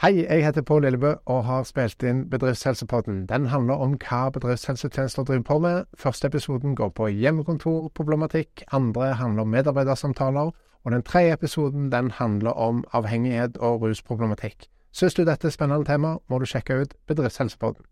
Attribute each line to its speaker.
Speaker 1: Hei, jeg heter Pål Lillebø og har spilt inn Bedriftshelsepodden. Den handler om hva bedriftshelsetjenester driver på med. Første episoden går på hjemmekontorproblematikk, andre handler om medarbeidersamtaler, og den tredje episoden den handler om avhengighet og rusproblematikk. Syns du dette er et spennende tema, må du sjekke ut Bedriftshelsepodden.